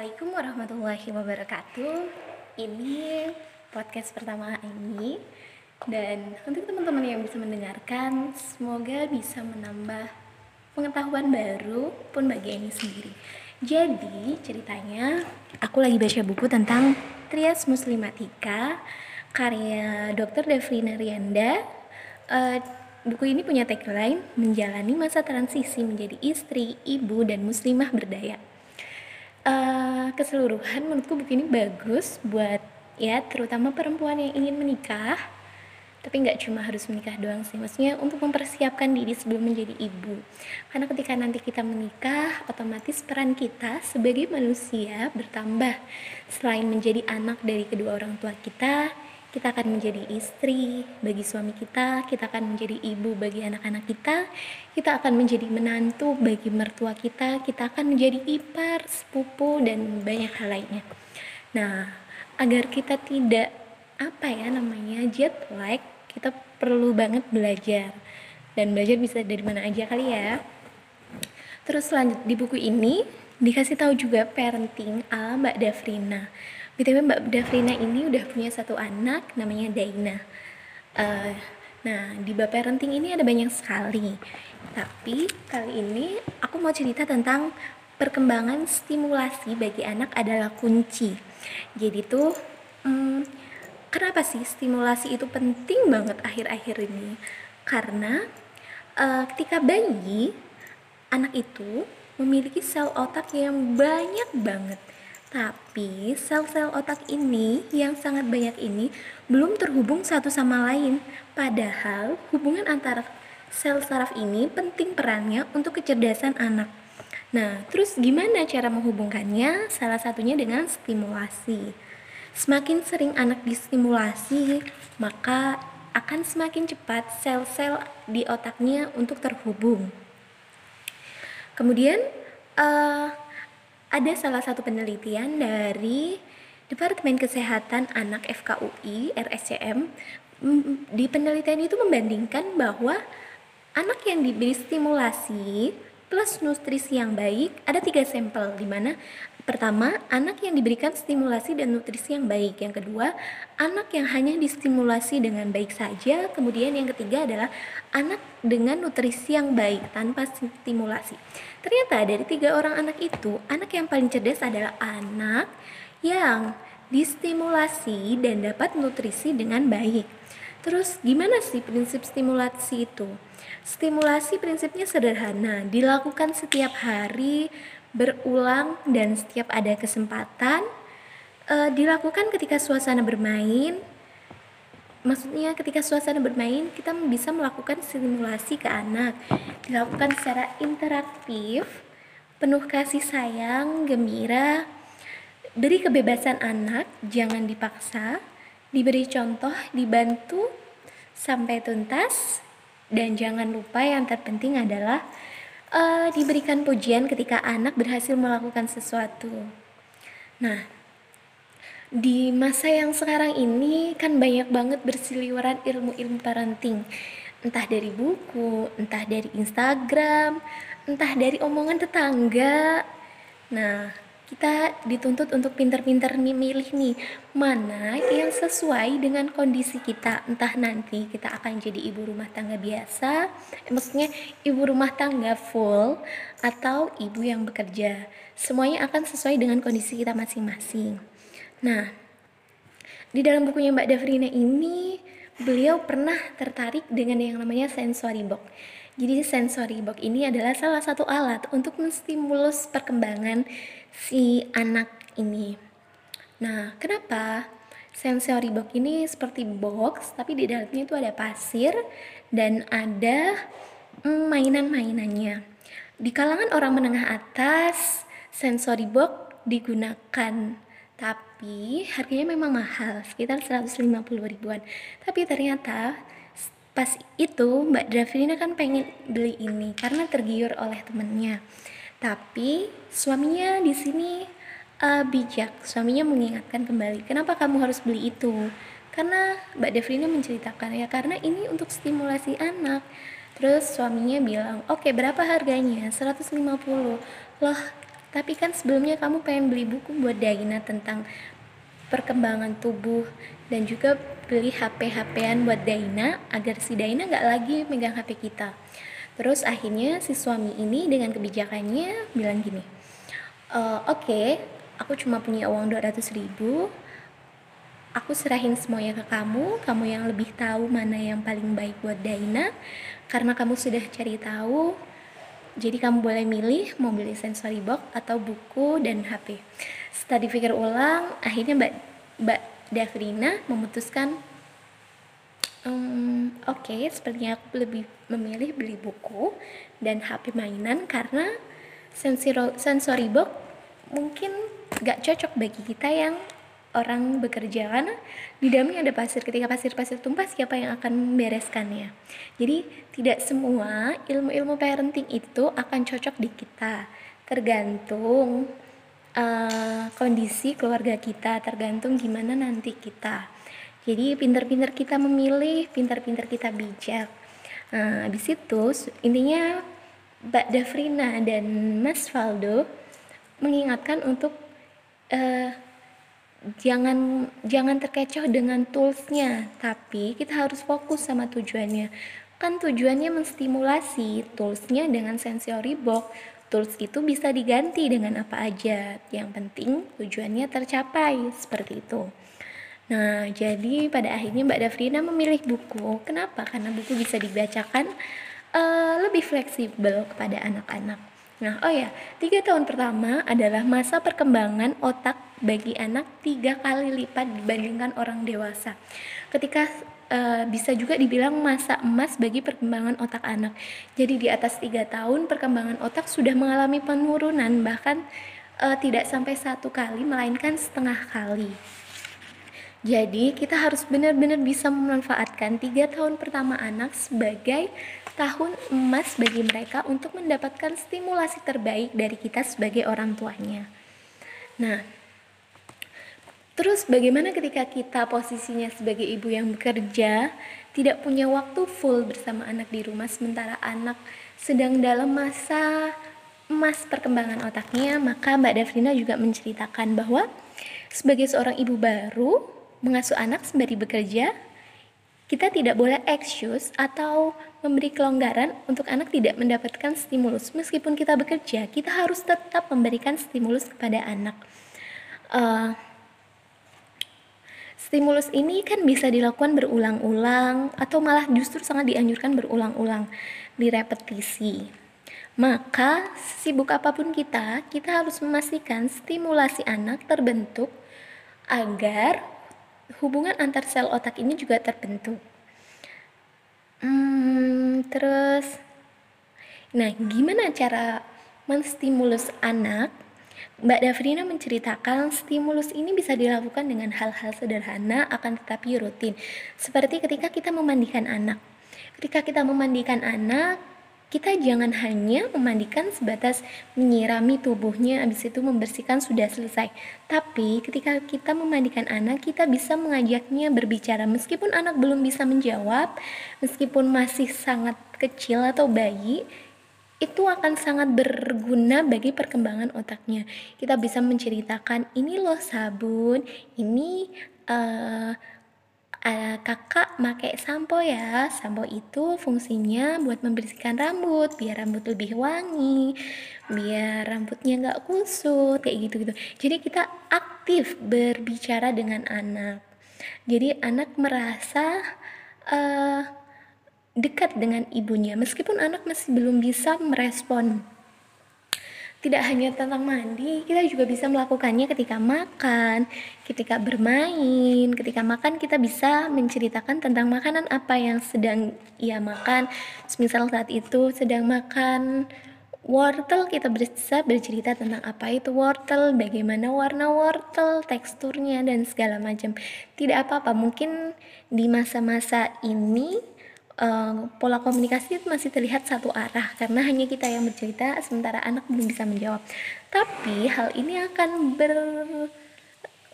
Assalamualaikum warahmatullahi wabarakatuh. Ini podcast pertama ini dan untuk teman-teman yang bisa mendengarkan, semoga bisa menambah pengetahuan baru pun bagi ini sendiri. Jadi ceritanya aku lagi baca buku tentang Trias Muslimatika karya Dr. Devrina Rianda. Uh, buku ini punya tagline menjalani masa transisi menjadi istri, ibu, dan muslimah berdaya uh, keseluruhan menurutku buku ini bagus buat ya terutama perempuan yang ingin menikah. Tapi nggak cuma harus menikah doang sih maksudnya untuk mempersiapkan diri sebelum menjadi ibu. Karena ketika nanti kita menikah otomatis peran kita sebagai manusia bertambah. Selain menjadi anak dari kedua orang tua kita kita akan menjadi istri bagi suami kita, kita akan menjadi ibu bagi anak-anak kita, kita akan menjadi menantu bagi mertua kita, kita akan menjadi ipar, sepupu, dan banyak hal lainnya. Nah, agar kita tidak apa ya namanya jet lag, kita perlu banget belajar. Dan belajar bisa dari mana aja kali ya. Terus lanjut di buku ini dikasih tahu juga parenting ala Mbak Davrina btw Mbak Davrina ini udah punya satu anak namanya Daina. Uh, nah di bab parenting ini ada banyak sekali. Tapi kali ini aku mau cerita tentang perkembangan stimulasi bagi anak adalah kunci. Jadi tuh hmm, kenapa sih stimulasi itu penting banget akhir-akhir ini? Karena uh, ketika bayi anak itu memiliki sel otak yang banyak banget tapi sel-sel otak ini yang sangat banyak ini belum terhubung satu sama lain. Padahal hubungan antara sel saraf ini penting perannya untuk kecerdasan anak. Nah, terus gimana cara menghubungkannya? Salah satunya dengan stimulasi. Semakin sering anak distimulasi, maka akan semakin cepat sel-sel di otaknya untuk terhubung. Kemudian, uh, ada salah satu penelitian dari Departemen Kesehatan Anak FKUI RSCM di penelitian itu membandingkan bahwa anak yang diberi stimulasi plus nutrisi yang baik ada tiga sampel di mana Pertama, anak yang diberikan stimulasi dan nutrisi yang baik. Yang kedua, anak yang hanya distimulasi dengan baik saja. Kemudian yang ketiga adalah anak dengan nutrisi yang baik tanpa stimulasi. Ternyata dari tiga orang anak itu, anak yang paling cerdas adalah anak yang distimulasi dan dapat nutrisi dengan baik. Terus gimana sih prinsip stimulasi itu? Stimulasi prinsipnya sederhana, dilakukan setiap hari berulang dan setiap ada kesempatan uh, dilakukan ketika suasana bermain. Maksudnya ketika suasana bermain kita bisa melakukan simulasi ke anak. Dilakukan secara interaktif penuh kasih sayang gembira beri kebebasan anak jangan dipaksa diberi contoh dibantu sampai tuntas dan jangan lupa yang terpenting adalah uh, diberikan pujian ketika anak berhasil melakukan sesuatu. Nah, di masa yang sekarang ini kan banyak banget bersiliweran ilmu-ilmu parenting. Entah dari buku, entah dari Instagram, entah dari omongan tetangga. Nah, kita dituntut untuk pinter-pinter nih milih nih mana yang sesuai dengan kondisi kita. Entah nanti kita akan jadi ibu rumah tangga biasa maksudnya ibu rumah tangga full atau ibu yang bekerja. Semuanya akan sesuai dengan kondisi kita masing-masing. Nah di dalam bukunya Mbak Davrina ini beliau pernah tertarik dengan yang namanya sensory box. Jadi sensory box ini adalah salah satu alat untuk menstimulus perkembangan si anak ini. Nah, kenapa sensory box ini seperti box tapi di dalamnya itu ada pasir dan ada mm, mainan-mainannya. Di kalangan orang menengah atas, sensory box digunakan tapi harganya memang mahal sekitar 150 ribuan tapi ternyata pas itu Mbak Davina kan pengen beli ini karena tergiur oleh temennya tapi suaminya di sini uh, bijak. Suaminya mengingatkan kembali kenapa kamu harus beli itu? Karena Mbak Devrina menceritakan ya karena ini untuk stimulasi anak. Terus suaminya bilang oke okay, berapa harganya? 150 loh tapi kan sebelumnya kamu pengen beli buku buat Daina tentang perkembangan tubuh dan juga beli HP-HPan buat Daina agar si Daina nggak lagi megang HP kita. Terus akhirnya si suami ini dengan kebijakannya bilang gini, e, oke, okay, aku cuma punya uang 200 ribu, aku serahin semuanya ke kamu, kamu yang lebih tahu mana yang paling baik buat Daina, karena kamu sudah cari tahu, jadi kamu boleh milih mau beli sensory box atau buku dan HP. Setelah dipikir ulang, akhirnya Mbak Mbak Davrina memutuskan um, oke okay, sepertinya aku lebih memilih beli buku dan HP mainan karena sensory box mungkin gak cocok bagi kita yang orang bekerja karena di dalamnya ada pasir. Ketika pasir-pasir tumpah siapa yang akan membereskannya? Jadi tidak semua ilmu-ilmu parenting itu akan cocok di kita. Tergantung uh, kondisi keluarga kita tergantung gimana nanti kita. Jadi pinter-pinter kita memilih pinter-pinter kita bijak. Nah habis itu intinya Mbak Dafrina dan Mas Faldo mengingatkan untuk uh, jangan jangan terkecoh dengan toolsnya tapi kita harus fokus sama tujuannya. Kan tujuannya menstimulasi toolsnya dengan sensory box. Tools itu bisa diganti dengan apa aja. Yang penting tujuannya tercapai seperti itu. Nah jadi pada akhirnya Mbak Dafrina memilih buku. Kenapa? Karena buku bisa dibacakan uh, lebih fleksibel kepada anak-anak Nah, oh ya, tiga tahun pertama adalah masa perkembangan otak bagi anak tiga kali lipat dibandingkan orang dewasa. Ketika uh, bisa juga dibilang masa emas bagi perkembangan otak anak. Jadi di atas tiga tahun perkembangan otak sudah mengalami penurunan bahkan uh, tidak sampai satu kali melainkan setengah kali. Jadi kita harus benar-benar bisa memanfaatkan tiga tahun pertama anak sebagai tahun emas bagi mereka untuk mendapatkan stimulasi terbaik dari kita sebagai orang tuanya. Nah, terus bagaimana ketika kita posisinya sebagai ibu yang bekerja, tidak punya waktu full bersama anak di rumah sementara anak sedang dalam masa emas perkembangan otaknya, maka Mbak Davrina juga menceritakan bahwa sebagai seorang ibu baru, mengasuh anak sembari bekerja, kita tidak boleh excuse atau memberi kelonggaran untuk anak tidak mendapatkan stimulus. Meskipun kita bekerja, kita harus tetap memberikan stimulus kepada anak. Uh, stimulus ini kan bisa dilakukan berulang-ulang atau malah justru sangat dianjurkan berulang-ulang, direpetisi. Maka, sibuk apa pun kita, kita harus memastikan stimulasi anak terbentuk agar hubungan antar sel otak ini juga terbentuk. Hmm, terus, nah gimana cara menstimulus anak? Mbak Davrina menceritakan stimulus ini bisa dilakukan dengan hal-hal sederhana akan tetapi rutin. Seperti ketika kita memandikan anak. Ketika kita memandikan anak, kita jangan hanya memandikan sebatas menyirami tubuhnya habis itu membersihkan sudah selesai tapi ketika kita memandikan anak kita bisa mengajaknya berbicara meskipun anak belum bisa menjawab meskipun masih sangat kecil atau bayi itu akan sangat berguna bagi perkembangan otaknya. Kita bisa menceritakan ini loh sabun, ini uh, uh, kakak pakai sampo ya. Sampo itu fungsinya buat membersihkan rambut biar rambut lebih wangi biar rambutnya nggak kusut kayak gitu gitu jadi kita aktif berbicara dengan anak. Jadi anak merasa uh, dekat dengan ibunya. Meskipun anak masih belum bisa merespon tidak hanya tentang mandi, kita juga bisa melakukannya ketika makan, ketika bermain. Ketika makan kita bisa menceritakan tentang makanan apa yang sedang ia makan. Misal saat itu sedang makan wortel, kita bisa bercerita tentang apa itu wortel, bagaimana warna wortel, teksturnya dan segala macam. Tidak apa-apa, mungkin di masa-masa ini uh, pola komunikasi masih terlihat satu arah karena hanya kita yang bercerita sementara anak belum bisa menjawab. Tapi hal ini akan ber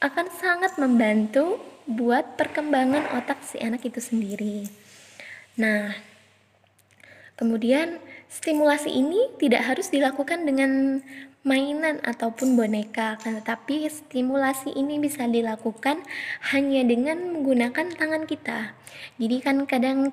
akan sangat membantu buat perkembangan otak si anak itu sendiri. Nah, kemudian Stimulasi ini tidak harus dilakukan dengan mainan ataupun boneka, tetapi stimulasi ini bisa dilakukan hanya dengan menggunakan tangan kita. Jadi kan kadang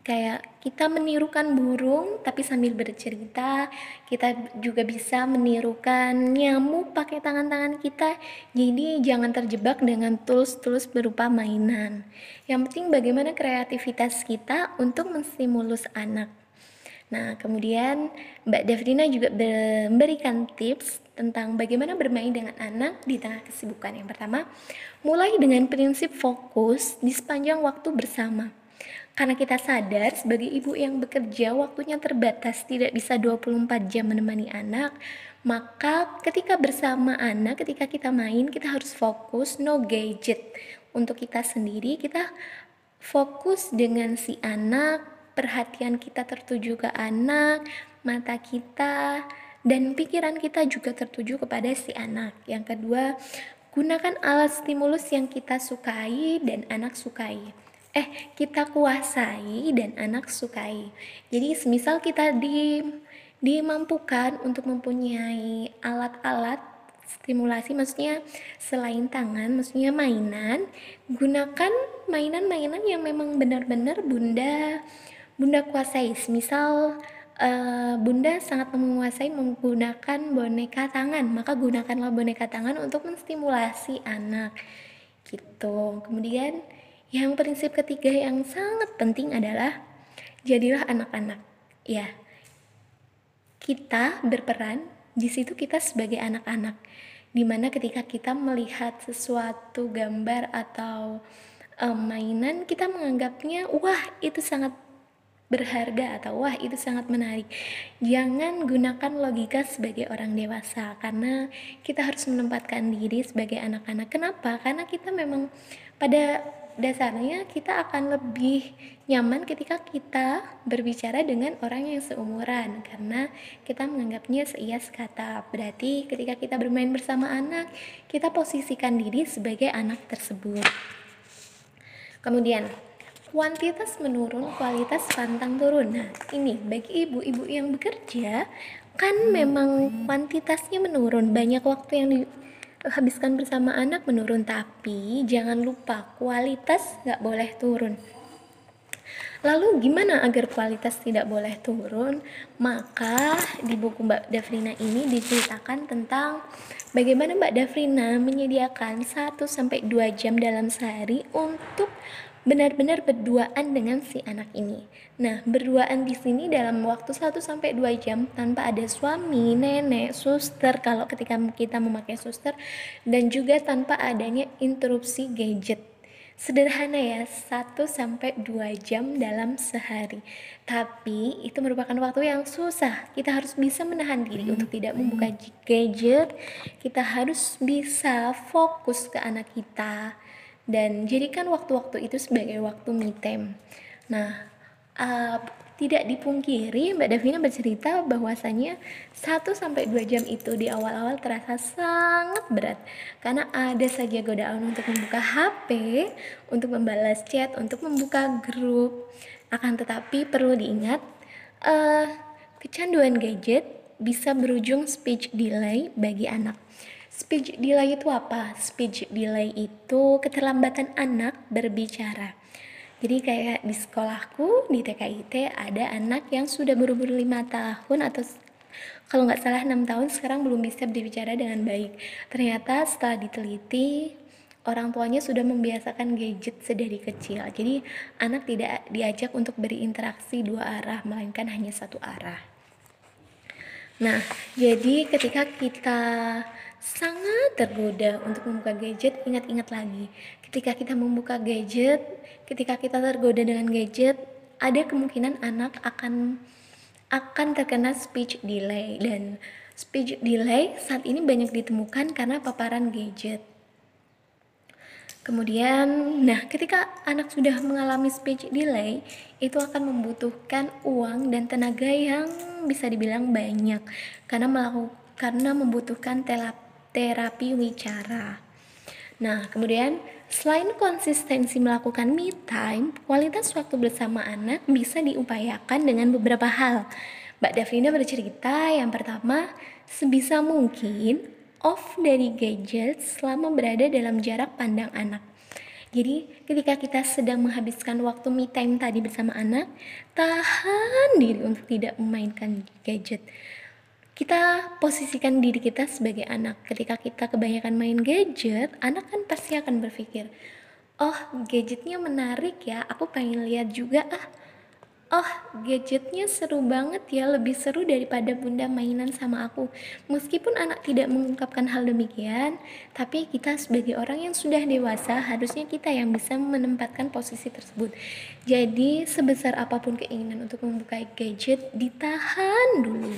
kayak kita menirukan burung tapi sambil bercerita kita juga bisa menirukan nyamuk pakai tangan-tangan kita jadi jangan terjebak dengan tools-tools berupa mainan yang penting bagaimana kreativitas kita untuk menstimulus anak Nah, kemudian Mbak Davrina juga memberikan tips tentang bagaimana bermain dengan anak di tengah kesibukan. Yang pertama, mulai dengan prinsip fokus di sepanjang waktu bersama. Karena kita sadar sebagai ibu yang bekerja waktunya terbatas, tidak bisa 24 jam menemani anak, maka ketika bersama anak, ketika kita main, kita harus fokus, no gadget. Untuk kita sendiri, kita fokus dengan si anak, perhatian kita tertuju ke anak, mata kita, dan pikiran kita juga tertuju kepada si anak. Yang kedua, gunakan alat stimulus yang kita sukai dan anak sukai. Eh, kita kuasai dan anak sukai. Jadi, semisal kita di dimampukan untuk mempunyai alat-alat stimulasi maksudnya selain tangan maksudnya mainan gunakan mainan-mainan yang memang benar-benar bunda Bunda kuasai, misal uh, Bunda sangat menguasai menggunakan boneka tangan, maka gunakanlah boneka tangan untuk menstimulasi anak. Gitu. Kemudian yang prinsip ketiga yang sangat penting adalah jadilah anak-anak. Ya. Kita berperan di situ kita sebagai anak-anak. Di mana ketika kita melihat sesuatu gambar atau um, mainan kita menganggapnya wah itu sangat berharga atau wah itu sangat menarik. Jangan gunakan logika sebagai orang dewasa karena kita harus menempatkan diri sebagai anak-anak. Kenapa? Karena kita memang pada dasarnya kita akan lebih nyaman ketika kita berbicara dengan orang yang seumuran karena kita menganggapnya seia sekata. Berarti ketika kita bermain bersama anak, kita posisikan diri sebagai anak tersebut. Kemudian, kuantitas menurun, kualitas pantang turun. Nah, ini bagi ibu-ibu yang bekerja kan memang kuantitasnya menurun, banyak waktu yang dihabiskan bersama anak menurun, tapi jangan lupa kualitas nggak boleh turun. Lalu gimana agar kualitas tidak boleh turun? Maka di buku Mbak Dafrina ini diceritakan tentang bagaimana Mbak Dafrina menyediakan 1 sampai 2 jam dalam sehari untuk benar-benar berduaan dengan si anak ini. Nah, berduaan di sini dalam waktu 1 sampai 2 jam tanpa ada suami, nenek, suster kalau ketika kita memakai suster dan juga tanpa adanya interupsi gadget. Sederhana ya, 1 sampai 2 jam dalam sehari. Tapi itu merupakan waktu yang susah. Kita harus bisa menahan diri untuk tidak membuka gadget. Kita harus bisa fokus ke anak kita dan jadikan waktu-waktu itu sebagai waktu me time. Nah, uh, tidak dipungkiri Mbak Davina bercerita bahwasanya 1 sampai 2 jam itu di awal-awal terasa sangat berat karena ada saja godaan untuk membuka HP, untuk membalas chat, untuk membuka grup. Akan tetapi perlu diingat uh, kecanduan gadget bisa berujung speech delay bagi anak. Speech delay itu apa? Speech delay itu keterlambatan anak berbicara. Jadi kayak di sekolahku di TKIT ada anak yang sudah berumur lima tahun atau kalau nggak salah enam tahun sekarang belum bisa berbicara dengan baik. Ternyata setelah diteliti orang tuanya sudah membiasakan gadget sedari kecil. Jadi anak tidak diajak untuk berinteraksi dua arah melainkan hanya satu arah. Nah, jadi ketika kita sangat tergoda untuk membuka gadget, ingat-ingat lagi. Ketika kita membuka gadget, ketika kita tergoda dengan gadget, ada kemungkinan anak akan akan terkena speech delay dan speech delay saat ini banyak ditemukan karena paparan gadget. Kemudian, nah ketika anak sudah mengalami speech delay, itu akan membutuhkan uang dan tenaga yang bisa dibilang banyak karena melakukan karena membutuhkan terapi terapi wicara. Nah, kemudian selain konsistensi melakukan me time, kualitas waktu bersama anak bisa diupayakan dengan beberapa hal. Mbak Davina bercerita yang pertama, sebisa mungkin off dari gadget selama berada dalam jarak pandang anak. Jadi ketika kita sedang menghabiskan waktu me time tadi bersama anak, tahan diri untuk tidak memainkan gadget. Kita posisikan diri kita sebagai anak. Ketika kita kebanyakan main gadget, anak kan pasti akan berpikir, oh gadgetnya menarik ya, aku pengen lihat juga ah Oh, gadgetnya seru banget ya, lebih seru daripada bunda mainan sama aku. Meskipun anak tidak mengungkapkan hal demikian, tapi kita sebagai orang yang sudah dewasa, harusnya kita yang bisa menempatkan posisi tersebut. Jadi, sebesar apa pun keinginan untuk membuka gadget, ditahan dulu.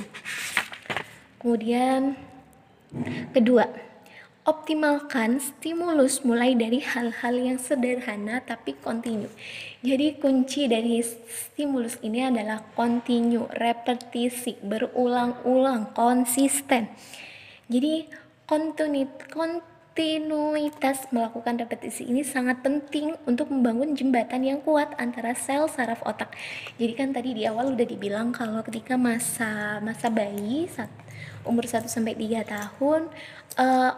Kemudian, kedua, optimalkan stimulus mulai dari hal-hal yang sederhana tapi kontinu. Jadi kunci dari stimulus ini adalah kontinu, repetisi, berulang-ulang, konsisten. Jadi kontinuitas melakukan repetisi ini sangat penting untuk membangun jembatan yang kuat antara sel saraf otak. Jadi kan tadi di awal udah dibilang kalau ketika masa masa bayi saat umur 1 sampai 3 tahun uh,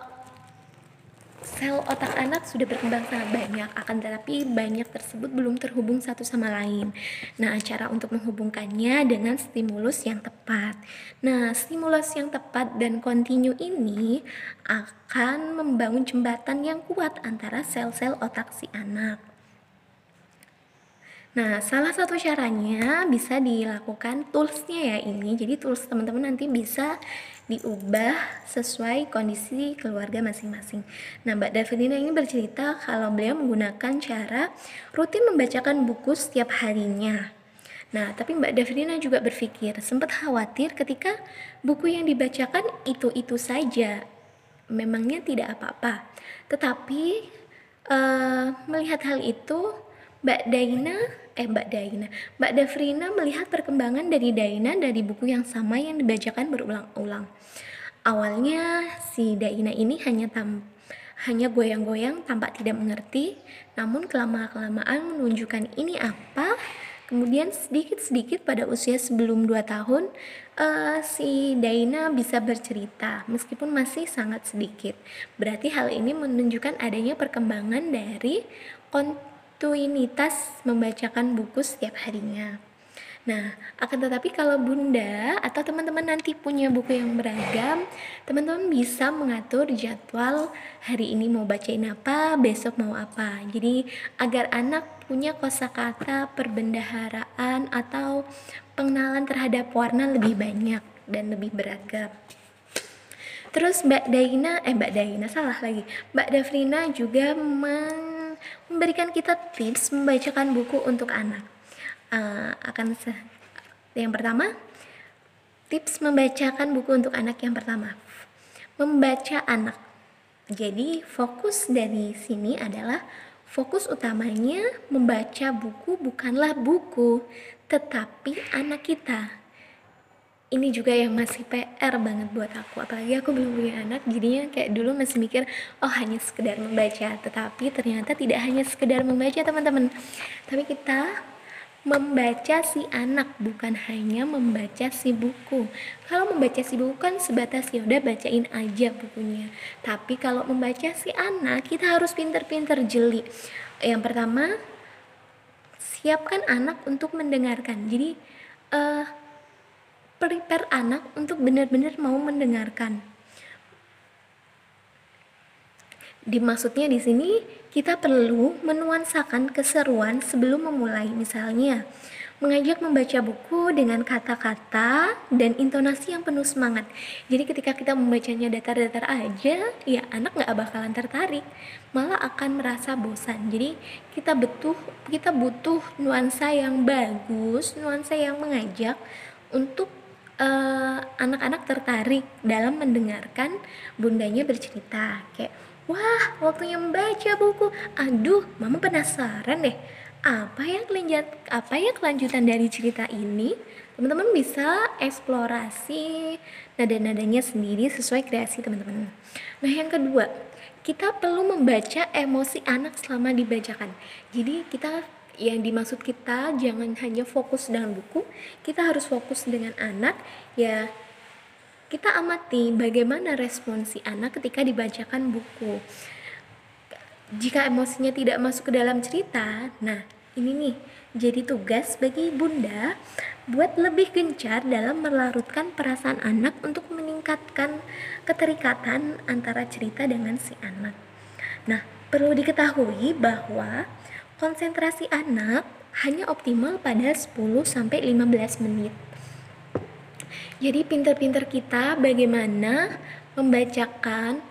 sel otak anak sudah berkembang sangat banyak akan tetapi banyak tersebut belum terhubung satu sama lain. Nah cara untuk menghubungkannya dengan stimulus yang tepat. Nah stimulus yang tepat dan kontinu ini akan membangun jembatan yang kuat antara sel-sel otak si anak Nah, salah satu caranya bisa dilakukan toolsnya ya ini. Jadi tools teman-teman nanti bisa diubah sesuai kondisi keluarga masing-masing. Nah, Mbak Davidina ini bercerita kalau beliau menggunakan cara rutin membacakan buku setiap harinya. Nah, tapi Mbak Davidina juga berpikir sempat khawatir ketika buku yang dibacakan itu-itu saja. Memangnya tidak apa-apa. Tetapi uh, melihat hal itu, Mbak Daina eh Mbak Daina, Mbak Davrina melihat perkembangan dari Daina dari buku yang sama yang dibacakan berulang-ulang. Awalnya si Daina ini hanya tam hanya goyang-goyang tampak tidak mengerti, namun kelamaan-kelamaan menunjukkan ini apa. Kemudian sedikit-sedikit pada usia sebelum 2 tahun uh, si Daina bisa bercerita meskipun masih sangat sedikit. Berarti hal ini menunjukkan adanya perkembangan dari rutinitas membacakan buku setiap harinya. Nah, akan tetapi kalau bunda atau teman-teman nanti punya buku yang beragam, teman-teman bisa mengatur jadwal hari ini mau bacain apa, besok mau apa. Jadi agar anak punya kosakata perbendaharaan atau pengenalan terhadap warna lebih banyak dan lebih beragam. Terus Mbak Daina, eh Mbak Daina salah lagi. Mbak Davrina juga men memberikan kita tips membacakan buku untuk anak. Uh, akan yang pertama, tips membacakan buku untuk anak yang pertama. Membaca anak. Jadi fokus dari sini adalah fokus utamanya membaca buku bukanlah buku, tetapi anak kita ini juga yang masih PR banget buat aku. Apalagi aku belum punya anak jadinya kayak dulu masih mikir oh hanya sekedar membaca. Tetapi ternyata tidak hanya sekedar membaca teman-teman. Tapi kita membaca si anak bukan hanya membaca si buku. Kalau membaca si buku kan sebatas ya udah bacain aja bukunya. Tapi kalau membaca si anak kita harus pinter-pinter jeli. Yang pertama siapkan anak untuk mendengarkan. Jadi uh, prepare anak untuk benar-benar mau mendengarkan. Dimaksudnya di sini kita perlu menuansakan keseruan sebelum memulai. Misalnya, mengajak membaca buku dengan kata-kata dan intonasi yang penuh semangat. Jadi ketika kita membacanya datar-datar aja, ya anak nggak bakalan tertarik, malah akan merasa bosan. Jadi kita butuh kita butuh nuansa yang bagus, nuansa yang mengajak untuk Eh, anak-anak uh, tertarik dalam mendengarkan bundanya bercerita. Kayak wah waktunya membaca buku. Aduh mama penasaran deh. Apa yang kelanjut apa ya kelanjutan dari cerita ini? Teman-teman bisa eksplorasi nada-nadanya sendiri sesuai kreasi teman-teman. Nah yang kedua kita perlu membaca emosi anak selama dibacakan. Jadi kita yang dimaksud kita jangan hanya fokus dengan buku kita harus fokus dengan anak. Ya kita amati bagaimana respon si anak ketika dibacakan buku. Jika emosinya tidak masuk ke dalam cerita nah ini nih jadi tugas bagi bunda buat lebih gencar dalam melarutkan perasaan anak untuk meningkatkan keterikatan antara cerita dengan si anak. Nah perlu diketahui bahwa konsentrasi anak hanya optimal pada 10 sampai 15 menit. Jadi pinter-pinter kita bagaimana membacakan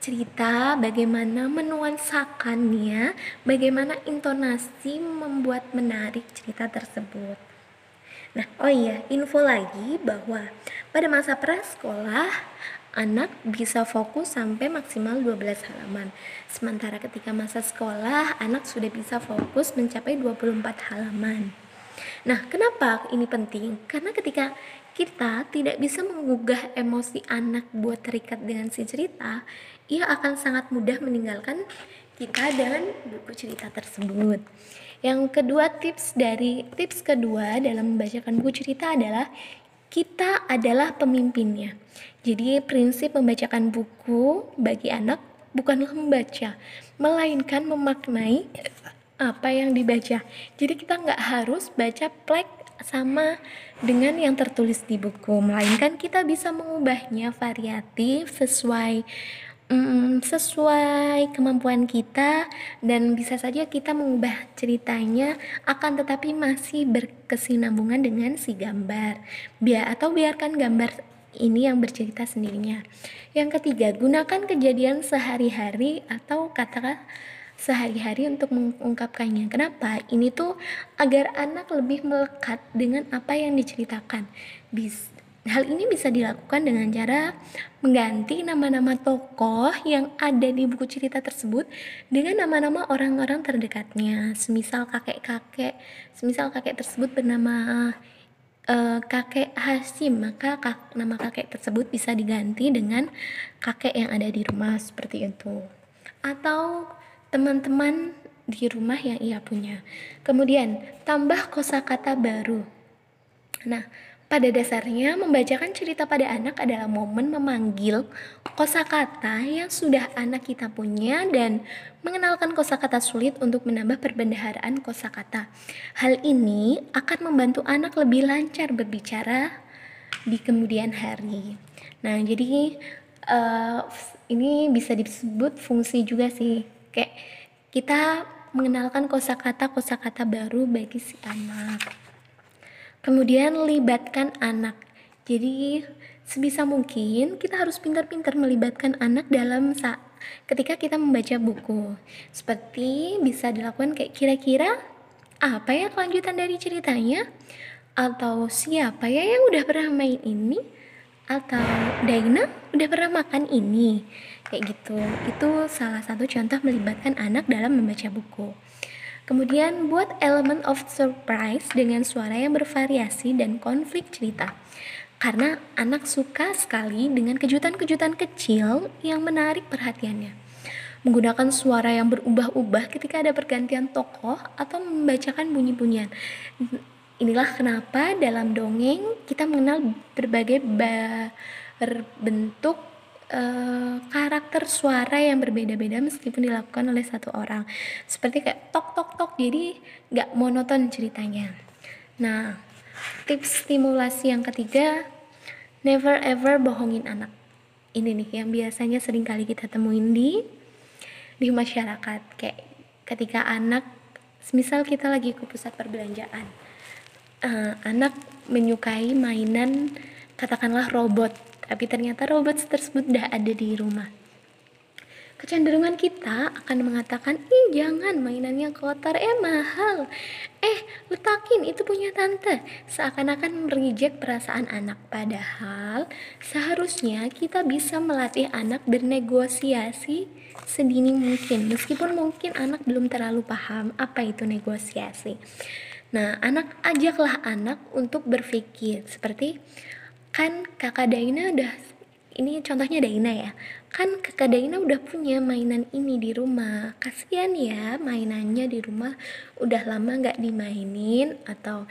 cerita, bagaimana menuansakannya, bagaimana intonasi membuat menarik cerita tersebut. Nah, oh iya, info lagi bahwa pada masa prasekolah anak bisa fokus sampai maksimal 12 halaman. Sementara ketika masa sekolah, anak sudah bisa fokus mencapai 24 halaman. Nah, kenapa ini penting? Karena ketika kita tidak bisa menggugah emosi anak buat terikat dengan si cerita, ia akan sangat mudah meninggalkan kita dan buku cerita tersebut. Yang kedua tips dari tips kedua dalam membacakan buku cerita adalah kita adalah pemimpinnya. Jadi prinsip membacakan buku bagi anak bukanlah membaca, melainkan memaknai apa yang dibaca. Jadi kita nggak harus baca plek sama dengan yang tertulis di buku, melainkan kita bisa mengubahnya variatif sesuai mm, sesuai kemampuan kita dan bisa saja kita mengubah ceritanya akan tetapi masih berkesinambungan dengan si gambar. Biar atau biarkan gambar ini yang bercerita sendirinya. Yang ketiga, gunakan kejadian sehari-hari atau kata sehari-hari untuk mengungkapkannya. Kenapa? Ini tuh agar anak lebih melekat dengan apa yang diceritakan. Bis, hal ini bisa dilakukan dengan cara mengganti nama-nama tokoh yang ada di buku cerita tersebut dengan nama-nama orang-orang terdekatnya. Semisal kakek-kakek, semisal kakek tersebut bernama uh, kakek Hasim, maka kak, nama kakek tersebut bisa diganti dengan kakek yang ada di rumah seperti itu. Atau teman-teman di rumah yang ia punya. Kemudian, tambah kosakata baru. Nah, pada dasarnya, membacakan cerita pada anak adalah momen memanggil kosakata yang sudah anak kita punya dan mengenalkan kosakata sulit untuk menambah perbendaharaan kosakata. Hal ini akan membantu anak lebih lancar berbicara di kemudian hari. Nah, jadi uh, ini bisa disebut fungsi juga sih, kayak kita mengenalkan kosakata kosakata baru bagi si anak. Kemudian libatkan anak. Jadi sebisa mungkin kita harus pintar-pintar melibatkan anak dalam saat ketika kita membaca buku. Seperti bisa dilakukan kayak kira-kira apa ya kelanjutan dari ceritanya? Atau siapa ya yang udah pernah main ini? Atau Daina udah pernah makan ini? Kayak gitu. Itu salah satu contoh melibatkan anak dalam membaca buku. Kemudian buat elemen of surprise dengan suara yang bervariasi dan konflik cerita. Karena anak suka sekali dengan kejutan-kejutan kecil yang menarik perhatiannya. Menggunakan suara yang berubah-ubah ketika ada pergantian tokoh atau membacakan bunyi-bunyian. Inilah kenapa dalam dongeng kita mengenal berbagai bentuk uh, karakter suara yang berbeda-beda meskipun dilakukan oleh satu orang. Seperti kayak tok tok tok jadi nggak monoton ceritanya. Nah tips stimulasi yang ketiga never ever bohongin anak. Ini nih yang biasanya sering kali kita temuin di di masyarakat. Kayak ketika anak misal kita lagi ke pusat perbelanjaan uh, anak menyukai mainan katakanlah robot tapi ternyata robot tersebut sudah ada di rumah. Kecenderungan kita akan mengatakan, ih jangan mainannya kotor, eh mahal. Eh letakin itu punya tante. Seakan-akan mereject perasaan anak. Padahal seharusnya kita bisa melatih anak bernegosiasi sedini mungkin. Meskipun mungkin anak belum terlalu paham apa itu negosiasi. Nah, anak ajaklah anak untuk berpikir seperti kan kakak Daina udah ini contohnya Daina ya. Kan kakak Daina udah punya mainan ini di rumah. Kasihan ya mainannya di rumah udah lama nggak dimainin atau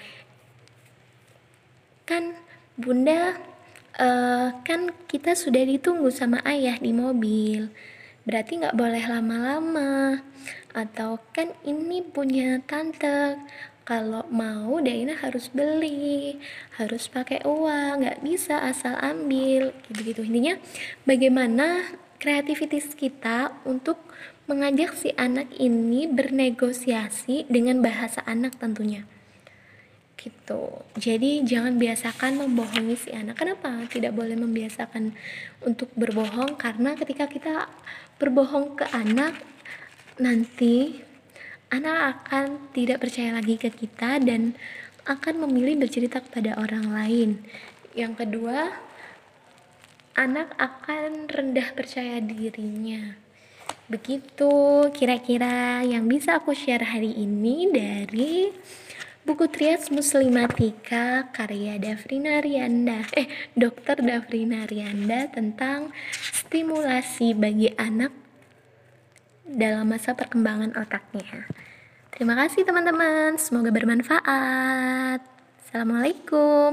kan bunda uh, kan kita sudah ditunggu sama ayah di mobil. Berarti nggak boleh lama-lama. Atau kan ini punya tante kalau mau Daina harus beli harus pakai uang nggak bisa asal ambil gitu-gitu. Intinya bagaimana kreativitas kita untuk mengajak si anak ini bernegosiasi dengan bahasa anak tentunya. Gitu. Jadi jangan biasakan membohongi si anak. Kenapa? Tidak boleh membiasakan untuk berbohong karena ketika kita berbohong ke anak nanti anak akan tidak percaya lagi ke kita dan akan memilih bercerita kepada orang lain. Yang kedua, anak akan rendah percaya dirinya. Begitu kira-kira yang bisa aku share hari ini dari buku Trias Muslimatika karya Davrina Rianda eh Dokter Davrina Rianda tentang stimulasi bagi anak dalam masa perkembangan otaknya. Terima kasih teman-teman, semoga bermanfaat. Assalamualaikum.